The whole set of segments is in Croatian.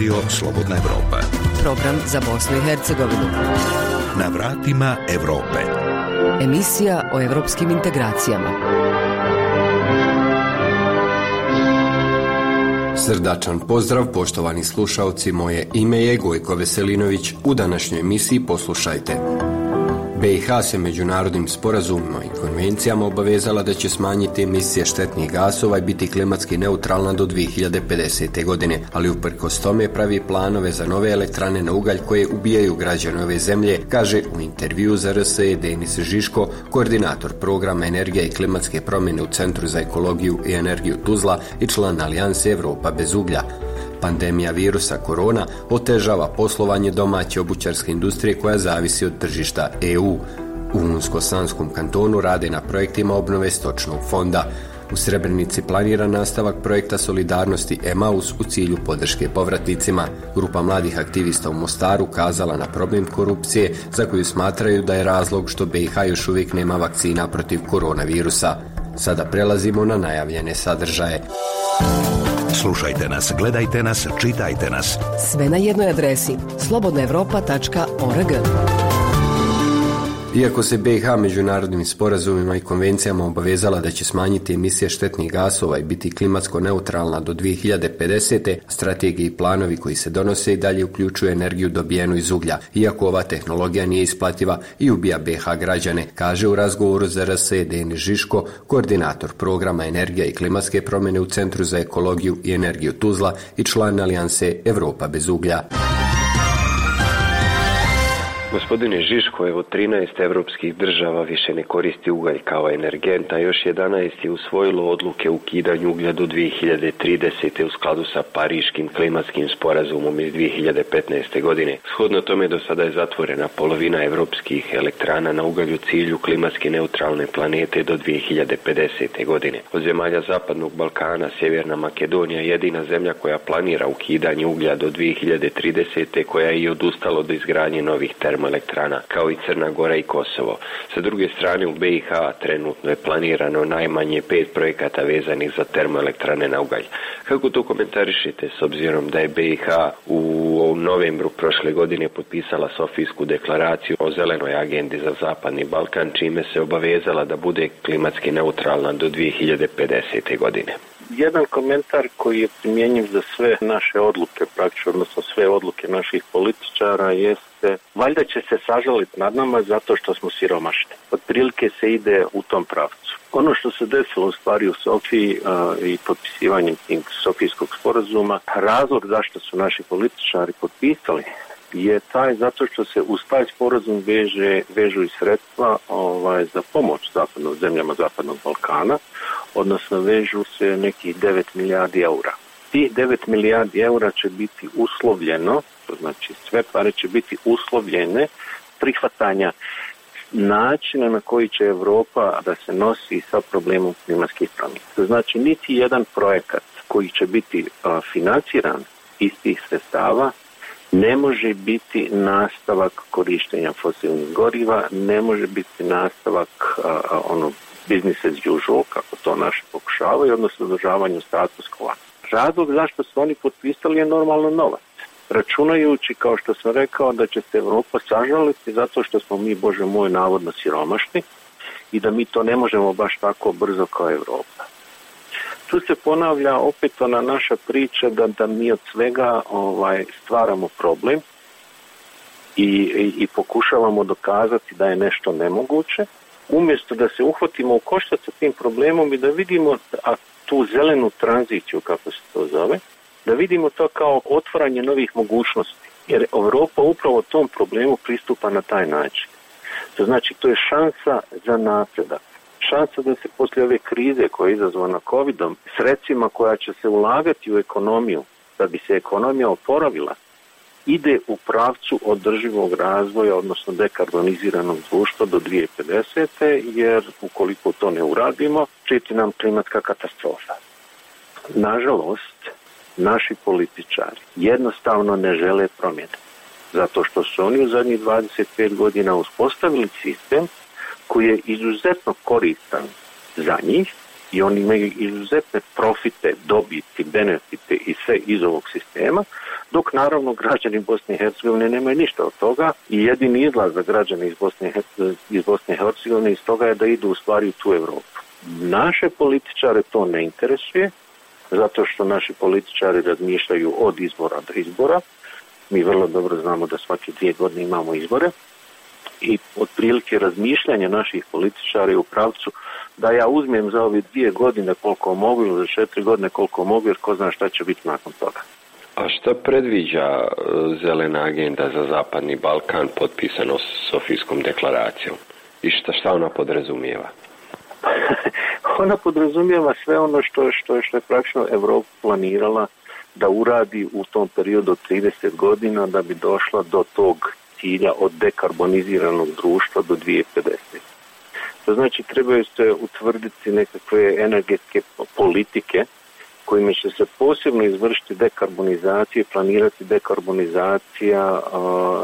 Radio Slobodna Evropa. Program za Bosnu i Hercegovinu. Na vratima Evrope. Emisija o evropskim integracijama. Srdačan pozdrav, poštovani slušalci, moje ime je Gojko Veselinović. U današnjoj emisiji poslušajte. BiH se međunarodnim sporazumima i konvencijama obavezala da će smanjiti emisije štetnih gasova i biti klimatski neutralna do 2050. godine, ali uprkos tome pravi planove za nove elektrane na ugalj koje ubijaju građane ove zemlje, kaže u intervju za RSE Denis Žiško, koordinator programa Energija i klimatske promjene u Centru za ekologiju i energiju Tuzla i član Alijanse Europa bez uglja. Pandemija virusa korona otežava poslovanje domaće obućarske industrije koja zavisi od tržišta EU. U Unsko-Sanskom kantonu rade na projektima obnove stočnog fonda. U Srebrenici planira nastavak projekta solidarnosti Emaus u cilju podrške povratnicima. Grupa mladih aktivista u Mostaru kazala na problem korupcije za koju smatraju da je razlog što BiH još uvijek nema vakcina protiv koronavirusa. Sada prelazimo na najavljene sadržaje. Slušajte nas, gledajte nas, čitajte nas. Sve na jednoj adresi slobodnaevropa.org. Iako se BiH međunarodnim sporazumima i konvencijama obavezala da će smanjiti emisije štetnih gasova i biti klimatsko neutralna do 2050. strategiji i planovi koji se donose i dalje uključuju energiju dobijenu iz uglja, iako ova tehnologija nije isplativa i ubija BiH građane, kaže u razgovoru za RSE Denis Žiško, koordinator programa Energija i klimatske promjene u Centru za ekologiju i energiju Tuzla i član Alijanse Europa bez uglja. Gospodine Žiško, evo 13 evropskih država više ne koristi ugalj kao energent, a još 11 je usvojilo odluke o ukidanju uglja do 2030. u skladu sa Pariškim klimatskim sporazumom iz 2015. godine. Shodno tome do sada je zatvorena polovina evropskih elektrana na ugalju cilju klimatski neutralne planete do 2050. godine. Od zemalja Zapadnog Balkana, Sjeverna Makedonija je jedina zemlja koja planira ukidanje uglja do 2030. koja je i odustala od izgradnje novih termo termoelektrana, kao i Crna Gora i Kosovo. Sa druge strane u BiH trenutno je planirano najmanje pet projekata vezanih za termoelektrane na ugalj. Kako to komentarišite s obzirom da je BiH u novembru prošle godine potpisala Sofijsku deklaraciju o zelenoj agendi za Zapadni Balkan, čime se obavezala da bude klimatski neutralna do 2050. godine? Jedan komentar koji je primjenjiv za sve naše odluke, praktično, odnosno sve odluke naših političara, jeste valjda će se sažaliti nad nama zato što smo siromašni. Otprilike se ide u tom pravcu. Ono što se desilo u stvari u Sofiji i potpisivanjem Sofijskog sporazuma, razlog zašto su naši političari potpisali je taj zato što se uz taj sporazum veže, vežu i sredstva ovaj, za pomoć zapadnog, zemljama Zapadnog Balkana, odnosno vežu se nekih 9 milijardi eura. Tih 9 milijardi eura će biti uslovljeno, to znači sve pare će biti uslovljene prihvatanja načina na koji će Europa da se nosi sa problemom klimatskih promjena. Znači niti jedan projekat koji će biti financiran iz tih sredstava ne može biti nastavak korištenja fosilnih goriva, ne može biti nastavak ono business as usual, kako to naši pokušavaju, odnosno održavanju status quo. Razlog zašto su oni potpisali je normalno novac. Računajući, kao što sam rekao, da će se Europa sažaliti zato što smo mi, Bože moj, navodno siromašni i da mi to ne možemo baš tako brzo kao Europa. Tu se ponavlja opet ona naša priča da, da mi od svega ovaj, stvaramo problem i, i, i pokušavamo dokazati da je nešto nemoguće, umjesto da se uhvatimo u koštac sa tim problemom i da vidimo a tu zelenu tranziciju, kako se to zove, da vidimo to kao otvaranje novih mogućnosti. Jer Europa upravo tom problemu pristupa na taj način. To znači to je šansa za napredak šansa da se poslije ove krize koja je izazvana covidom, sredstvima koja će se ulagati u ekonomiju, da bi se ekonomija oporavila, ide u pravcu održivog razvoja, odnosno dekarboniziranog društva do 2050. jer ukoliko to ne uradimo, čiti nam klimatska katastrofa. Nažalost, naši političari jednostavno ne žele promjene. Zato što su oni u zadnjih 25 godina uspostavili sistem koji je izuzetno koristan za njih, i oni imaju izuzetne profite, dobiti, benefite i sve iz ovog sistema, dok naravno građani Bosne i Hercegovine nemaju ništa od toga i jedini izlaz za građane iz Bosne, iz i Hercegovine iz toga je da idu u stvari u tu Europu. Naše političare to ne interesuje, zato što naši političari razmišljaju od izbora do izbora. Mi vrlo dobro znamo da svake dvije godine imamo izbore i otprilike razmišljanje naših političara u pravcu da ja uzmem za ove dvije godine koliko mogu ili za četiri godine koliko mogu jer ko zna šta će biti nakon toga. A šta predviđa e, zelena agenda za Zapadni Balkan potpisano s Sofijskom deklaracijom? I šta, šta ona podrazumijeva? ona podrazumijeva sve ono što, što, što je praktično Evropa planirala da uradi u tom periodu od 30 godina da bi došla do tog cilja od dekarboniziranog društva do 2050. To znači trebaju se utvrditi nekakve energetske politike kojima će se posebno izvršiti dekarbonizacija planirati dekarbonizacija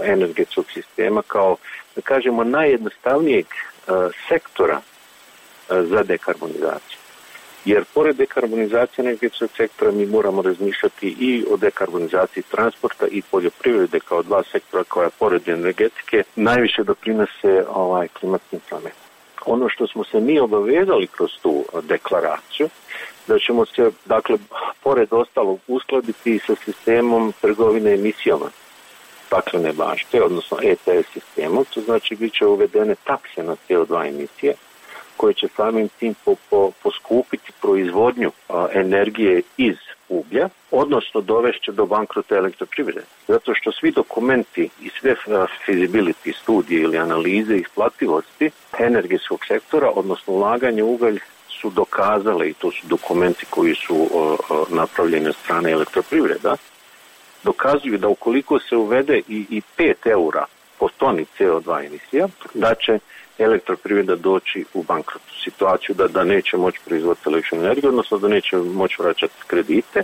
energetskog sistema kao, da kažemo, najjednostavnijeg sektora za dekarbonizaciju. Jer pored dekarbonizacije energetskog sektora mi moramo razmišljati i o dekarbonizaciji transporta i poljoprivrede kao dva sektora koja pored energetike najviše doprinose ovaj klimatskim promjenama. Ono što smo se mi obavezali kroz tu deklaraciju, da ćemo se, dakle, pored ostalog uskladiti sa sistemom trgovine emisijama staklene bašte, odnosno ETS sistemom, to znači bit će uvedene takse na CO2 emisije, koje će samim tim po, po, poskupiti proizvodnju a, energije iz uglja, odnosno dovešće do bankrota elektroprivrede. Zato što svi dokumenti i sve feasibility studije ili analize isplativosti energetskog sektora, odnosno ulaganje ugalj su dokazale i to su dokumenti koji su napravljeni od strane elektroprivreda, dokazuju da ukoliko se uvede i, i 5 eura po toni CO2 emisija, da će elektroprivreda doći u bankrotnu situaciju da, da neće moći proizvoditi električnu energiju, odnosno da neće moći vraćati kredite,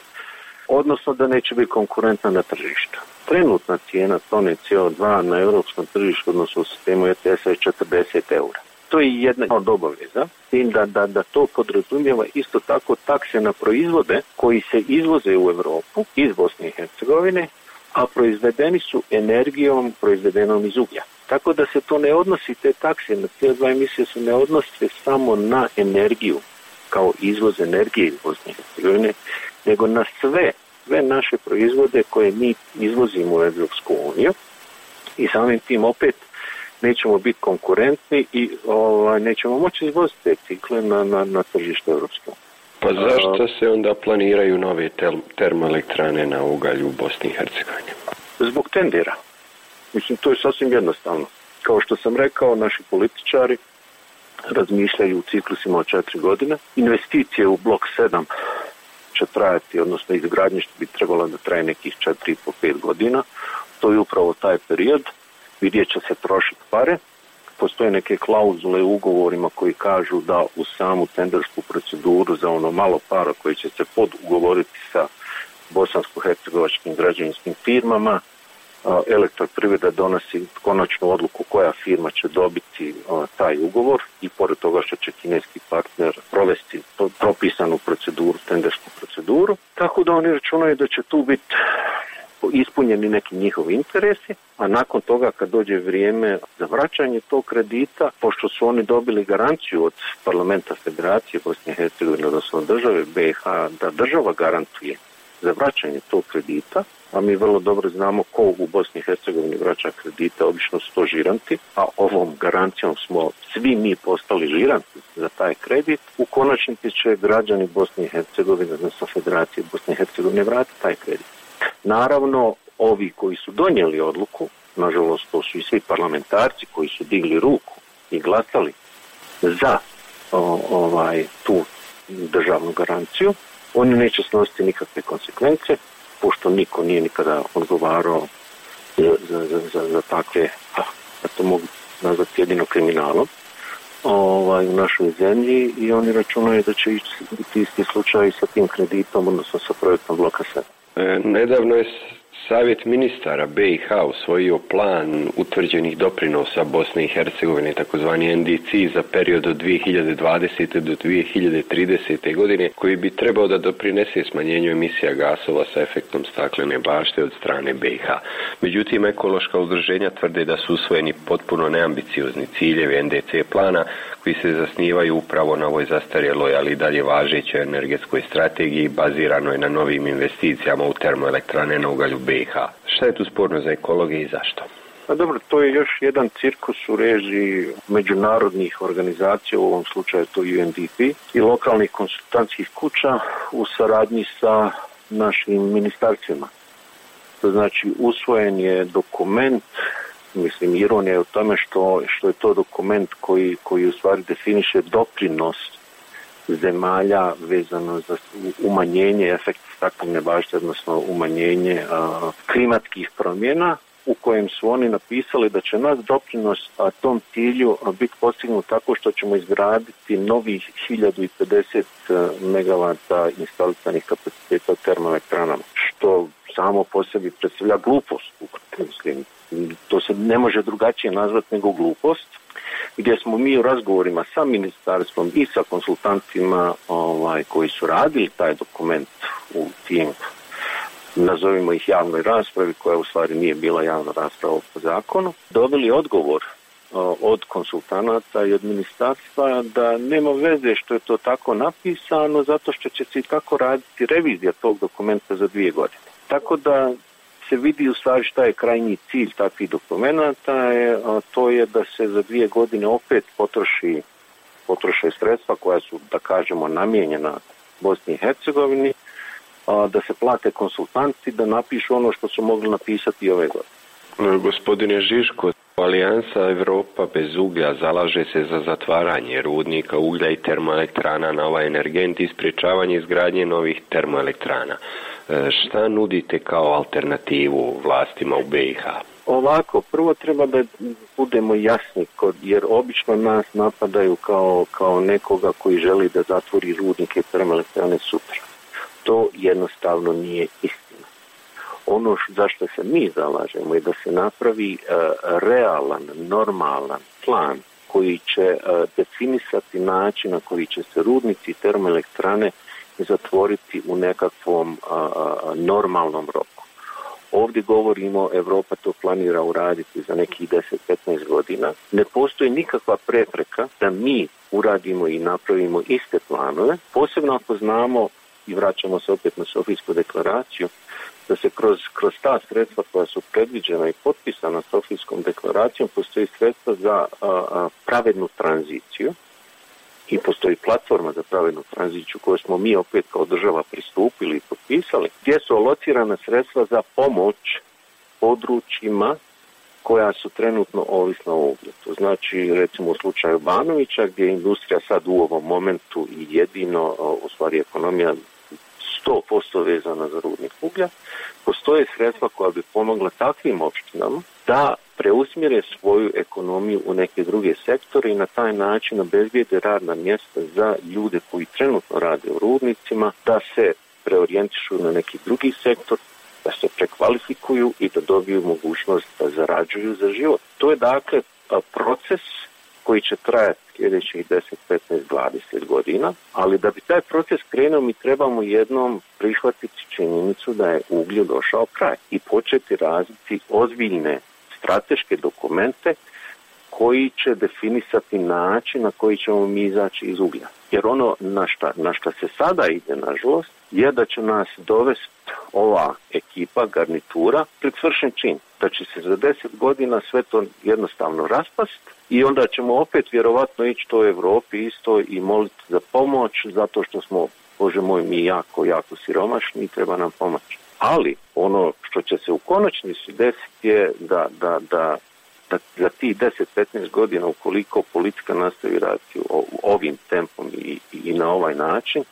odnosno da neće biti konkurentna na tržištu. Trenutna cijena tone CO2 na europskom tržištu, odnosno u sistemu ETS je 40 eura. To je jedna od obaveza, tim da, da, da to podrazumijeva isto tako takse na proizvode koji se izvoze u Europu iz Bosne i Hercegovine, a proizvedeni su energijom proizvedenom iz uglja. Tako da se to ne odnosi, te takse na CO2 emisije se ne odnose samo na energiju kao izvoz energije iz Bosne Hercegovine, nego na sve, sve naše proizvode koje mi izvozimo u Evropsku uniju i samim tim opet nećemo biti konkurentni i ovaj, nećemo moći izvoziti te cikle na, na, na tržište Evropske unije. Pa zašto se onda planiraju nove termoelektrane na ugalju u Bosni i Hercegovini? Zbog tendera. Mislim, to je sasvim jednostavno. Kao što sam rekao, naši političari razmišljaju u ciklusima od četiri godine. Investicije u blok 7 će trajati, odnosno izgradnje što bi trebalo da traje nekih 4,5-5 godina. To je upravo taj period. Vidjet će se trošiti pare. Postoje neke klauzule u ugovorima koji kažu da u samu tendersku proceduru za ono malo para koji će se podugovoriti sa bosansko-hercegovačkim građevinskim firmama, elektroprivreda donosi konačnu odluku koja firma će dobiti taj ugovor i pored toga što će kineski partner provesti propisanu proceduru, tendersku proceduru, tako da oni računaju da će tu biti ispunjeni neki njihovi interesi, a nakon toga kad dođe vrijeme za vraćanje tog kredita, pošto su oni dobili garanciju od parlamenta Federacije Bosne i Hercegovine, odnosno države BiH, da država garantuje za vraćanje tog kredita, a mi vrlo dobro znamo ko u Bosni i Hercegovini vraća kredite, obično su to žiranti, a ovom garancijom smo svi mi postali žiranti za taj kredit. U konačnici će građani Bosne i Hercegovine, odnosno Federacije Bosne i Hercegovine vratiti taj kredit. Naravno, ovi koji su donijeli odluku, nažalost to su i svi parlamentarci koji su digli ruku i glasali za o, ovaj tu državnu garanciju, oni neće snositi nikakve konsekvence, pošto niko nije nikada odgovarao za, za, za, za takve, a, ja to mogu nazvati jedino kriminalom, ovaj, u našoj zemlji i oni računaju da će biti isti slučaj sa tim kreditom, odnosno sa projektom bloka 7. E, nedavno je Savjet ministara BiH usvojio plan utvrđenih doprinosa Bosne i Hercegovine, takozvani NDC, za period od 2020. do 2030. godine, koji bi trebao da doprinese smanjenju emisija gasova sa efektom staklene bašte od strane BiH. Međutim, ekološka udruženja tvrde da su usvojeni potpuno neambiciozni ciljevi NDC plana koji se zasnivaju upravo na ovoj zastarjeloj, ali dalje važećoj energetskoj strategiji baziranoj na novim investicijama u termoelektrane na ugalju BiH. Šta je tu sporno za ekologiju i zašto? Pa dobro, to je još jedan cirkus u režiji međunarodnih organizacija, u ovom slučaju to UNDP, i lokalnih konsultantskih kuća u saradnji sa našim ministarstvima. To znači usvojen je dokument Mislim, ironija je u tome što, što je to dokument koji, koji u stvari definiše doprinos zemalja vezano za umanjenje efekta staklene bašte, odnosno umanjenje klimatskih promjena u kojem su oni napisali da će nas doprinos a, tom cilju biti postignut tako što ćemo izgraditi novih 1050 megavata instalisanih kapaciteta termoelektranama, što samo po sebi predstavlja glupost. Mislim, to se ne može drugačije nazvati nego glupost, gdje smo mi u razgovorima sa ministarstvom i sa konsultantima ovaj, koji su radili taj dokument u tim nazovimo ih javnoj raspravi koja u stvari nije bila javna rasprava po zakonu, dobili odgovor od konsultanata i od ministarstva da nema veze što je to tako napisano zato što će se i tako raditi revizija tog dokumenta za dvije godine. Tako da se vidi u stvari šta je krajnji cilj takvih dokumenta, to je da se za dvije godine opet potroši potroše sredstva koja su, da kažemo, namijenjena Bosni i Hercegovini, da se plate konsultanti da napišu ono što su mogli napisati ove godine. Gospodine Žiško, Alijansa Europa bez uglja zalaže se za zatvaranje rudnika uglja i termoelektrana na ovaj energent i sprječavanje izgradnje novih termoelektrana. E, šta nudite kao alternativu vlastima u BiH? Ovako, prvo treba da budemo jasni, jer obično nas napadaju kao, kao nekoga koji želi da zatvori rudnike termoelektrane sutra. To jednostavno nije istina. Ono zašto se mi zalažemo je da se napravi e, realan, normalan plan koji će e, definisati način na koji će se rudnici termoelektrane zatvoriti u nekakvom normalnom roku. Ovdje govorimo, Europa to planira uraditi za nekih 10-15 godina. Ne postoji nikakva prepreka da mi uradimo i napravimo iste planove, posebno ako znamo i vraćamo se opet na Sofijsku deklaraciju, da se kroz, kroz ta sredstva koja su predviđena i potpisana Sofijskom deklaracijom postoji sredstva za pravednu tranziciju, i postoji platforma za pravednu tranziciju koju smo mi opet kao država pristupili i potpisali, gdje su alocirana sredstva za pomoć područjima koja su trenutno ovisna o uglju. To znači recimo u slučaju Banovića gdje je industrija sad u ovom momentu i jedino, u stvari ekonomija 100% vezana za rudnik uglja, postoje sredstva koja bi pomogla takvim opštinama da preusmjere svoju ekonomiju u neke druge sektore i na taj način obezbijede radna mjesta za ljude koji trenutno rade u rudnicima, da se preorijentišu na neki drugi sektor, da se prekvalifikuju i da dobiju mogućnost da zarađuju za život. To je dakle proces koji će trajati sljedećih 10, 15, 20 godina, ali da bi taj proces krenuo mi trebamo jednom prihvatiti činjenicu da je uglju došao kraj i početi razviti ozbiljne strateške dokumente koji će definisati način na koji ćemo mi izaći iz uglja. Jer ono na šta, na šta se sada ide, nažalost, je da će nas dovesti ova ekipa, garnitura, pred svršen čin. Da će se za deset godina sve to jednostavno raspast i onda ćemo opet vjerovatno ići to u Europi isto i moliti za pomoć zato što smo, Bože moj, mi jako, jako siromašni i treba nam pomoć. Ali ono što će se u konačnici desiti je da, da, da, da za tih 10-15 godina ukoliko politika nastavi raditi ovim tempom i, i na ovaj način,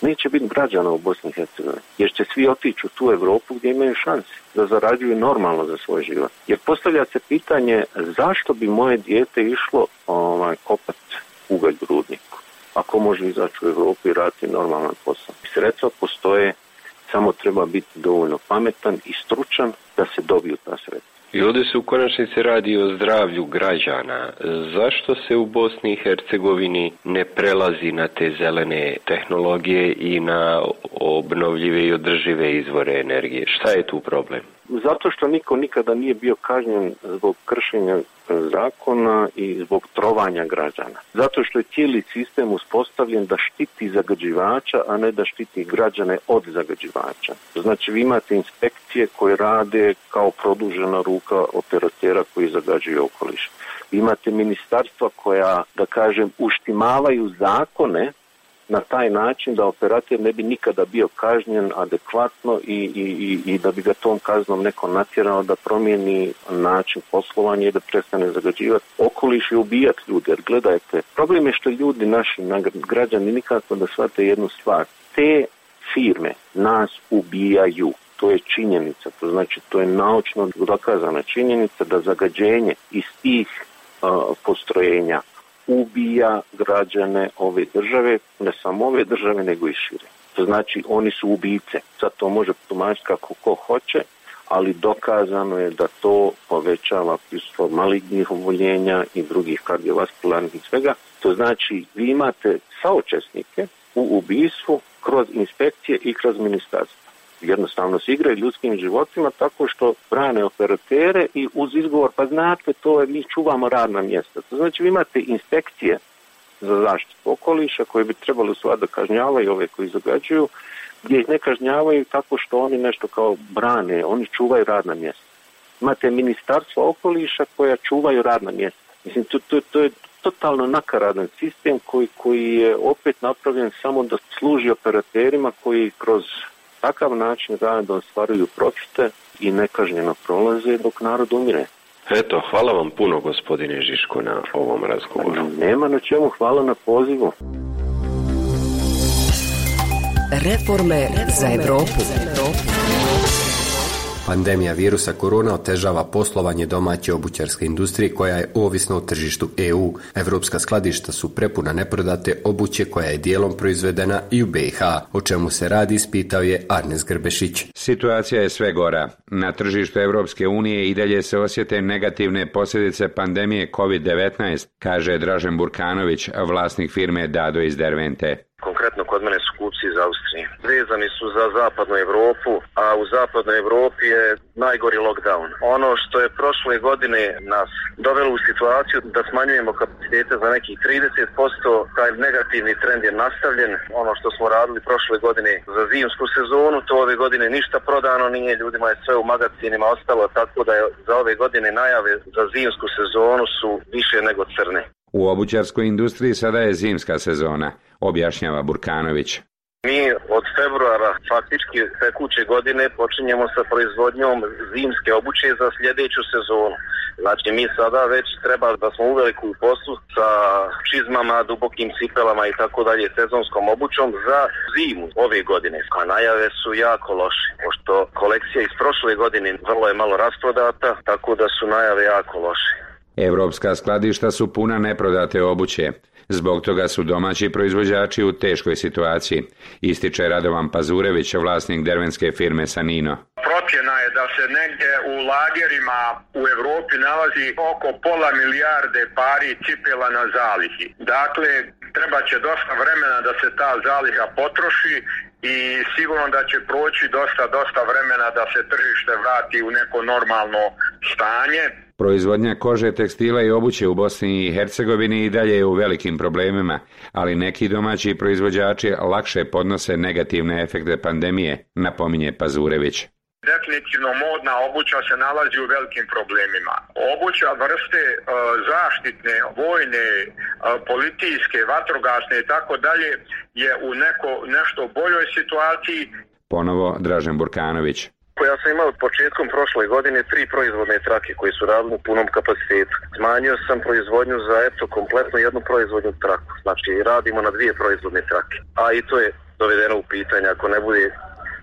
neće biti građana u Bosni i Hercegovini, jer će svi otići u tu Europu gdje imaju šanse da zarađuju normalno za svoj život. Jer postavlja se pitanje zašto bi moje dijete išlo ovaj, kopat ugalj rudniku, ako može izaći u Europu i raditi normalan posao. Sredstva postoje samo treba biti dovoljno pametan i stručan da se dobiju ta sredstva. I ovdje se u konačnici radi o zdravlju građana. Zašto se u Bosni i Hercegovini ne prelazi na te zelene tehnologije i na obnovljive i održive izvore energije? Šta je tu problem? Zato što niko nikada nije bio kažnjen zbog kršenja zakona i zbog trovanja građana. Zato što je cijeli sistem uspostavljen da štiti zagađivača, a ne da štiti građane od zagađivača. Znači vi imate inspekcije koje rade kao produžena ruka operatera koji zagađuju okoliš. Imate ministarstva koja, da kažem, uštimavaju zakone na taj način da operator ne bi nikada bio kažnjen adekvatno i, i, i, da bi ga tom kaznom neko natjerao da promijeni način poslovanja i da prestane zagađivati okoliš i ubijati ljude. Jer gledajte, problem je što ljudi, naši građani nikako da shvate jednu stvar. Te firme nas ubijaju. To je činjenica, to znači to je naučno dokazana činjenica da zagađenje iz tih postrojenja ubija građane ove države, ne samo ove države, nego i šire. To znači oni su ubice. Sad to može tumačiti kako ko hoće, ali dokazano je da to povećava prisustvo malignih oboljenja i drugih kardiovaskularnih i svega. To znači vi imate saočesnike u ubistvu kroz inspekcije i kroz ministarstvo jednostavno se igraju ljudskim životima tako što brane operatere i uz izgovor pa znate to je mi čuvamo radna mjesta. To znači vi imate inspekcije za zaštitu okoliša koje bi trebali u da kažnjavaju ove koji zagađuju gdje ih ne kažnjavaju tako što oni nešto kao brane, oni čuvaju radna mjesta. Imate ministarstvo okoliša koja čuvaju radna mjesta. Mislim, to, to, to je totalno nakaradan sistem koji, koji je opet napravljen samo da služi operaterima koji kroz takav način da ostvaruju profite i nekažnjeno prolaze dok narod umire. Eto, hvala vam puno gospodine Žiško na ovom razgovoru. Nema na čemu, hvala na pozivu. Reforme za Europu. Pandemija virusa korona otežava poslovanje domaće obućarske industrije koja je ovisna o tržištu EU. Evropska skladišta su prepuna neprodate obuće koja je dijelom proizvedena i u BiH, o čemu se radi ispitao je Arnes Grbešić. Situacija je sve gora. Na tržištu Evropske unije i dalje se osjete negativne posljedice pandemije COVID-19, kaže Dražen Burkanović, vlasnik firme Dado iz Dervente. Konkretno kod mene Austrije. Vezani su za zapadnu Europu, a u zapadnoj Europi je najgori lockdown. Ono što je prošle godine nas dovelo u situaciju da smanjujemo kapacitete za nekih 30%, taj negativni trend je nastavljen. Ono što smo radili prošle godine za zimsku sezonu, to ove godine ništa prodano nije, ljudima je sve u magazinima ostalo, tako da je za ove godine najave za zimsku sezonu su više nego crne. U obućarskoj industriji sada je zimska sezona, objašnjava Burkanović. Mi od februara faktički tekuće godine počinjemo sa proizvodnjom zimske obuće za sljedeću sezonu. Znači mi sada već treba da smo u veliku poslu sa čizmama, dubokim cipelama i tako dalje sezonskom obućom za zimu ove godine. A najave su jako loše, pošto kolekcija iz prošle godine vrlo je malo rasprodata, tako da su najave jako loše. Europska skladišta su puna neprodate obuće. Zbog toga su domaći proizvođači u teškoj situaciji, ističe Radovan Pazurević, vlasnik dervenske firme Sanino. Procjena je da se negdje u lagerima u Europi nalazi oko pola milijarde pari cipela na zalihi. Dakle, treba će dosta vremena da se ta zaliha potroši i sigurno da će proći dosta, dosta vremena da se tržište vrati u neko normalno stanje. Proizvodnja kože, tekstila i obuće u Bosni i Hercegovini i dalje je u velikim problemima, ali neki domaći proizvođači lakše podnose negativne efekte pandemije, napominje Pazurević. Definitivno modna obuća se nalazi u velikim problemima. Obuća vrste e, zaštitne, vojne, e, politijske, vatrogasne i tako dalje je u neko, nešto boljoj situaciji. Ponovo Dražen Burkanović. Ja sam imao početkom prošle godine tri proizvodne trake koji su radili u punom kapacitetu. Smanjio sam proizvodnju za eto kompletno jednu proizvodnju traku. Znači radimo na dvije proizvodne trake. A i to je dovedeno u pitanje ako ne bude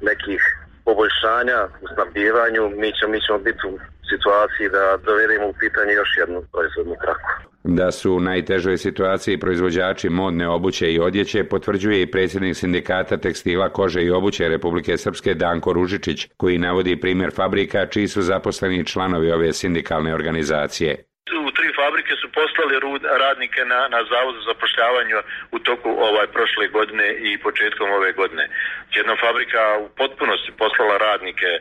nekih poboljšanja u snabdijevanju, mi ćemo, mi ćemo biti u situaciji da dovedemo u pitanje još jednu proizvodnu traku. Da su u najtežoj situaciji proizvođači modne obuće i odjeće potvrđuje i predsjednik sindikata tekstila, kože i obuće Republike Srpske Danko Ružičić, koji navodi primjer fabrika čiji su zaposleni članovi ove sindikalne organizacije fabrike su poslali radnike na, na zavod za zapošljavanje u toku ovaj prošle godine i početkom ove godine. Jedna fabrika u potpunosti poslala radnike, e,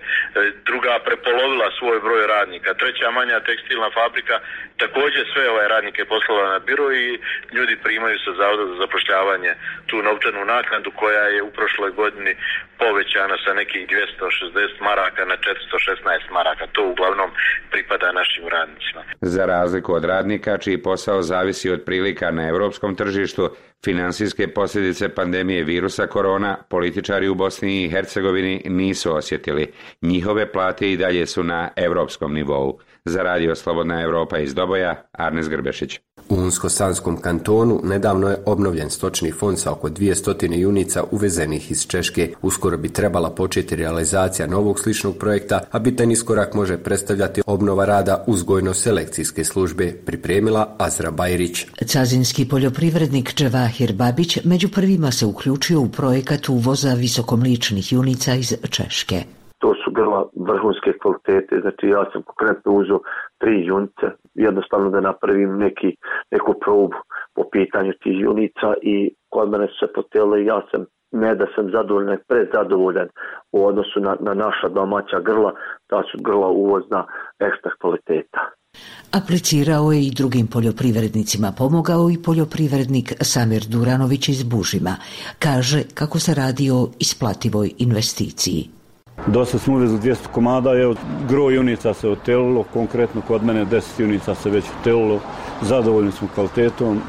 druga prepolovila svoj broj radnika, treća manja tekstilna fabrika također sve ove radnike poslala na biro i ljudi primaju sa zavoda za zapošljavanje tu novčanu naknadu koja je u prošloj godini povećana sa nekih 260 maraka na 416 maraka. To uglavnom pripada našim radnicima. Za razliku od radnika čiji posao zavisi od prilika na europskom tržištu, finansijske posljedice pandemije virusa korona političari u Bosni i Hercegovini nisu osjetili. Njihove plate i dalje su na europskom nivou. Za radio Slobodna Europa iz Doboja, Arnes Grbešić. U Unsko-Sanskom kantonu nedavno je obnovljen stočni fond sa oko 200 junica uvezenih iz Češke. Uskoro bi trebala početi realizacija novog sličnog projekta, a bitan iskorak može predstavljati obnova rada uzgojno-selekcijske službe, pripremila Azra Bajrić. Cazinski poljoprivrednik Dževahir Babić među prvima se uključio u projekat uvoza visokomličnih junica iz Češke to su grla vrhunske kvalitete, znači ja sam konkretno uzeo tri junice, jednostavno da napravim neki, neku probu po pitanju tih junica i kod mene su se potele ja sam ne da sam zadovoljan, prezadovoljan u odnosu na, na naša domaća grla, ta su grla uvozna ekstra kvaliteta. Aplicirao je i drugim poljoprivrednicima, pomogao i poljoprivrednik Samir Duranović iz Bužima. Kaže kako se radi o isplativoj investiciji. Dosta smo uvezli 200 komada, evo, gro junica se otelilo, konkretno kod mene 10 junica se već otelilo, zadovoljni smo kvalitetom.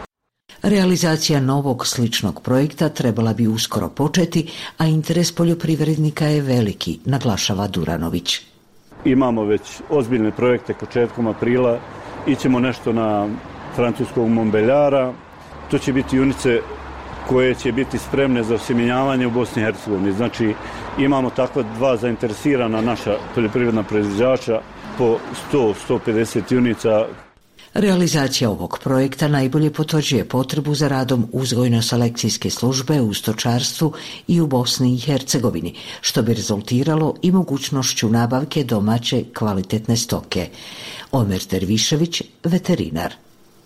Realizacija novog sličnog projekta trebala bi uskoro početi, a interes poljoprivrednika je veliki, naglašava Duranović. Imamo već ozbiljne projekte početkom aprila, ićemo nešto na francuskog Mombeljara, to će biti junice koje će biti spremne za osjemenjavanje u Bosni i Hercegovini. Znači imamo takva dva zainteresirana naša poljoprivredna proizvođača po 100-150 junica Realizacija ovog projekta najbolje potvrđuje potrebu za radom uzgojno-selekcijske službe u stočarstvu i u Bosni i Hercegovini, što bi rezultiralo i mogućnošću nabavke domaće kvalitetne stoke. Omer Tervišević, veterinar.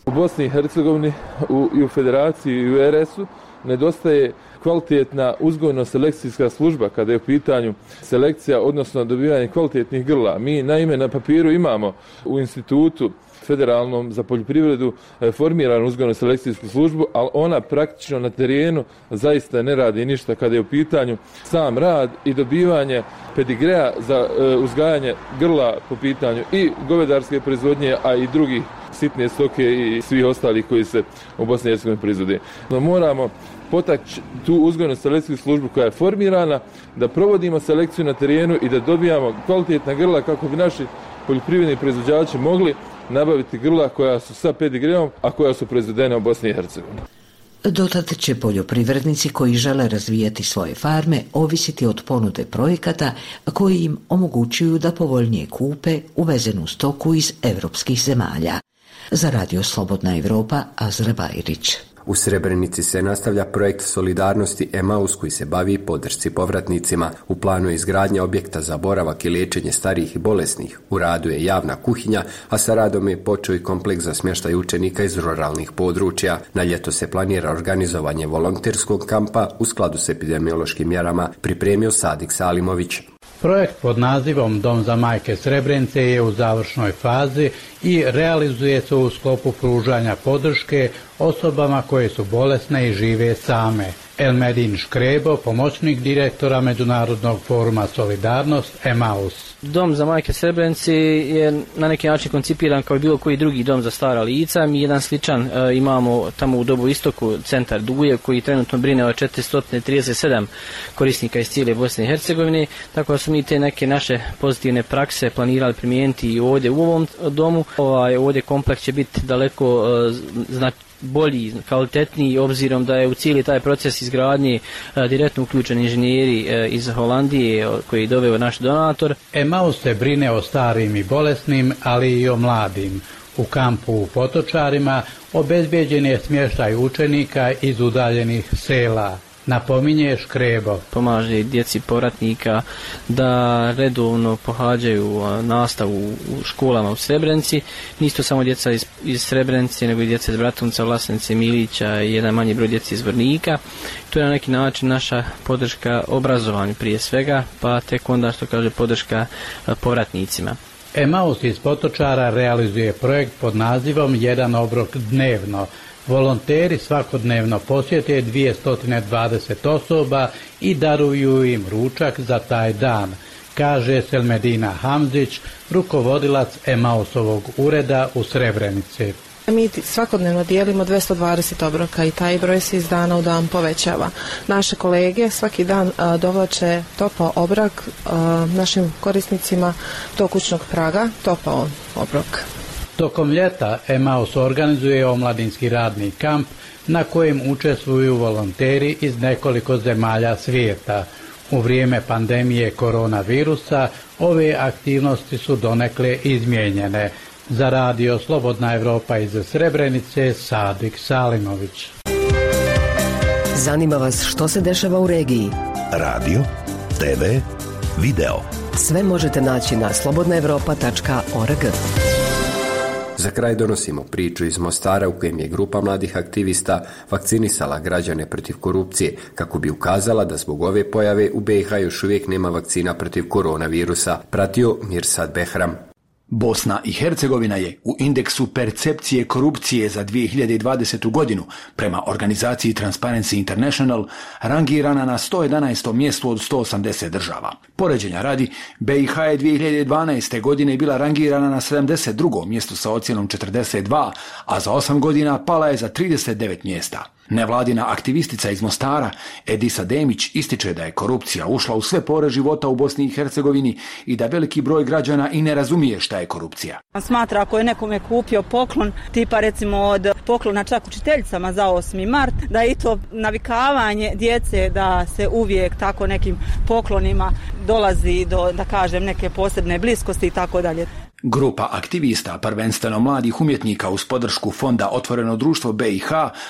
U Bosni i Hercegovini u, i u Federaciji i u RS-u nedostaje kvalitetna uzgojno-selekcijska služba kada je u pitanju selekcija, odnosno dobivanje kvalitetnih grla. Mi naime na papiru imamo u institutu federalnom za poljoprivredu e, formiranu uzgojno-selekcijsku službu, ali ona praktično na terenu zaista ne radi ništa kada je u pitanju sam rad i dobivanje pedigreja za e, uzgajanje grla po pitanju i govedarske proizvodnje, a i drugih sitne stoke i svih ostalih koji se u Bosni i Hercegovini proizvode. No moramo potaći tu uzgojnu selekcijsku službu koja je formirana, da provodimo selekciju na terenu i da dobijamo kvalitetna grla kako bi naši poljoprivredni proizvođači mogli nabaviti grla koja su sa pedigreom, a koja su proizvedene u Bosni i Hercegovini. Dotad će poljoprivrednici koji žele razvijati svoje farme ovisiti od ponude projekata koji im omogućuju da povoljnije kupe uvezenu stoku iz evropskih zemalja. Za Radio Slobodna Evropa, Azra Bajrić. U Srebrenici se nastavlja projekt Solidarnosti Emaus koji se bavi podršci povratnicima. U planu je izgradnja objekta za boravak i liječenje starijih i bolesnih. U radu je javna kuhinja, a sa radom je počeo i kompleks za smještaj učenika iz ruralnih područja. Na ljeto se planira organizovanje volonterskog kampa u skladu s epidemiološkim mjerama, pripremio Sadik Salimović. Projekt pod nazivom Dom za majke Srebrenice je u završnoj fazi i realizuje se u sklopu pružanja podrške osobama koje su bolesne i žive same. Elmedin Škrebo, pomoćnik direktora Međunarodnog foruma Solidarnost, Emaus. Dom za majke Srebrenice je na neki način koncipiran kao i bilo koji drugi dom za stara lica. Mi jedan sličan e, imamo tamo u dobu istoku centar Duje koji trenutno brine o 437 korisnika iz cijele Bosne i Hercegovine. Tako da su mi te neke naše pozitivne prakse planirali primijeniti i ovdje u ovom domu. Ovaj, ovdje kompleks će biti daleko e, znači bolji, kvalitetniji obzirom da je u cijeli taj proces izgradnje e, direktno uključeni inženjeri e, iz Holandije koji doveo naš donator. Emaus se brine o starim i bolesnim, ali i o mladim. U kampu u Potočarima obezbijeđen je smještaj učenika iz udaljenih sela. Napominje Škrebo. Pomaže djeci povratnika da redovno pohađaju nastavu u školama u Srebrenici. Nisto samo djeca iz, iz Srebrenice, nego i djeca iz Bratunca, Vlasnice, Milića i jedan manji broj djeci iz Vrnika. To je na neki način naša podrška obrazovanju prije svega, pa tek onda što kaže podrška povratnicima. Emaus iz Potočara realizuje projekt pod nazivom Jedan obrok dnevno. Volonteri svakodnevno posjete 220 osoba i daruju im ručak za taj dan, kaže Selmedina Hamzić, rukovodilac Emausovog ureda u Srebrenici. Mi svakodnevno dijelimo 220 obroka i taj broj se iz dana u dan povećava. Naše kolege svaki dan dovlače topao obrok našim korisnicima do kućnog praga, topao obrok. Tokom ljeta Emaus organizuje omladinski radni kamp na kojem učestvuju volonteri iz nekoliko zemalja svijeta. U vrijeme pandemije koronavirusa ove aktivnosti su donekle izmijenjene. Za radio Slobodna Evropa iz Srebrenice, Sadik Salimović. Zanima vas što se dešava u regiji? Radio, TV, video. Sve možete naći na slobodnaevropa.org. Za kraj donosimo priču iz Mostara u kojem je grupa mladih aktivista vakcinisala građane protiv korupcije kako bi ukazala da zbog ove pojave u BiH još uvijek nema vakcina protiv koronavirusa, pratio Mirsad Behram. Bosna i Hercegovina je u indeksu percepcije korupcije za 2020. godinu prema organizaciji Transparency International rangirana na 111. mjestu od 180 država. Poređenja radi, BiH je 2012. godine bila rangirana na 72. mjestu sa ocjenom 42, a za 8 godina pala je za 39 mjesta. Nevladina aktivistica iz Mostara, Edisa Demić, ističe da je korupcija ušla u sve pore života u Bosni i Hercegovini i da veliki broj građana i ne razumije šta je korupcija. Smatra ako je nekome kupio poklon, tipa recimo od poklona čak učiteljicama za 8. mart, da je i to navikavanje djece da se uvijek tako nekim poklonima dolazi do, da kažem, neke posebne bliskosti i tako dalje. Grupa aktivista, prvenstveno mladih umjetnika uz podršku fonda Otvoreno društvo BiH,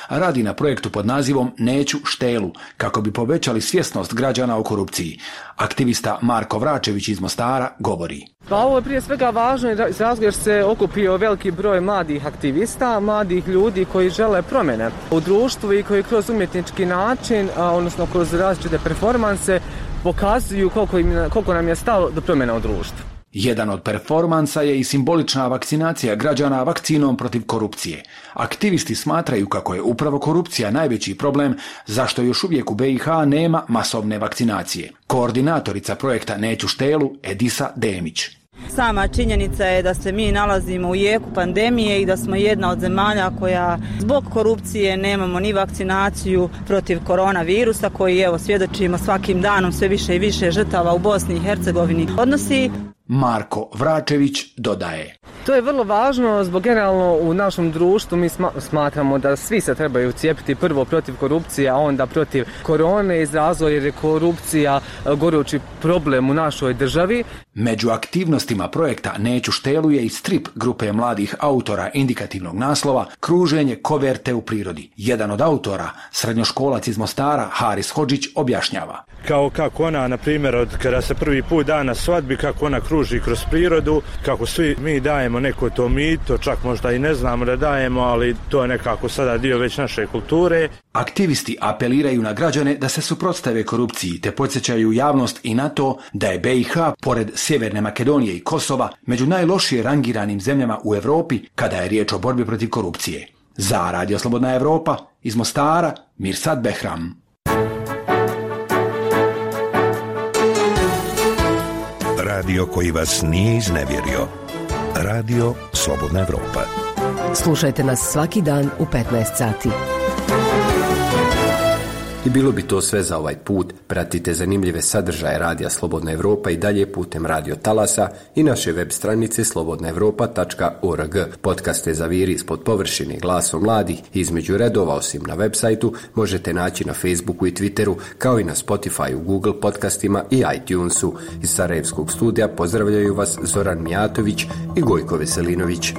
radi na projektu pod nazivom Neću štelu, kako bi povećali svjesnost građana o korupciji. Aktivista Marko Vračević iz Mostara govori. Pa ovo je prije svega važno iz razloga jer se okupio veliki broj mladih aktivista, mladih ljudi koji žele promjene u društvu i koji kroz umjetnički način, odnosno kroz različite performanse, pokazuju koliko, im, koliko nam je stalo do promjena u društvu. Jedan od performansa je i simbolična vakcinacija građana vakcinom protiv korupcije. Aktivisti smatraju kako je upravo korupcija najveći problem zašto još uvijek u BiH nema masovne vakcinacije. Koordinatorica projekta Neću štelu Edisa Demić. Sama činjenica je da se mi nalazimo u jeku pandemije i da smo jedna od zemalja koja zbog korupcije nemamo ni vakcinaciju protiv koronavirusa koji evo svjedočimo svakim danom sve više i više žrtava u Bosni i Hercegovini odnosi. Marko Vračević dodaje. To je vrlo važno zbog generalno u našem društvu mi smatramo da svi se trebaju cijepiti prvo protiv korupcije, a onda protiv korone iz razloga jer je korupcija gorući problem u našoj državi. Među aktivnostima projekta Neću štelu je i strip grupe mladih autora indikativnog naslova Kruženje koverte u prirodi. Jedan od autora, srednjoškolac iz Mostara, Haris Hođić, objašnjava. Kao kako ona, na primjer, od kada se prvi put da na svadbi, kako ona kruži kroz prirodu, kako svi mi dajemo neko to mito, čak možda i ne znamo da dajemo, ali to je nekako sada dio već naše kulture. Aktivisti apeliraju na građane da se suprotstave korupciji te podsjećaju javnost i na to da je BiH, pored Sjeverne Makedonije i Kosova, među najlošije rangiranim zemljama u Europi kada je riječ o borbi protiv korupcije. Za Radio Slobodna Evropa, iz Mostara, Mirsad Behram. Radio koji vas nije iznevjerio. Radio Slobodna Evropa. Slušajte nas svaki dan u 15 sati. I bilo bi to sve za ovaj put. Pratite zanimljive sadržaje Radija Slobodna Evropa i dalje putem Radio Talasa i naše web stranice slobodnaevropa.org. Podcaste za viri ispod površine glasom mladih između redova osim na web sajtu možete naći na Facebooku i Twitteru kao i na Spotify, Google podcastima i iTunesu. Iz Sarajevskog studija pozdravljaju vas Zoran Mijatović i Gojko Veselinović.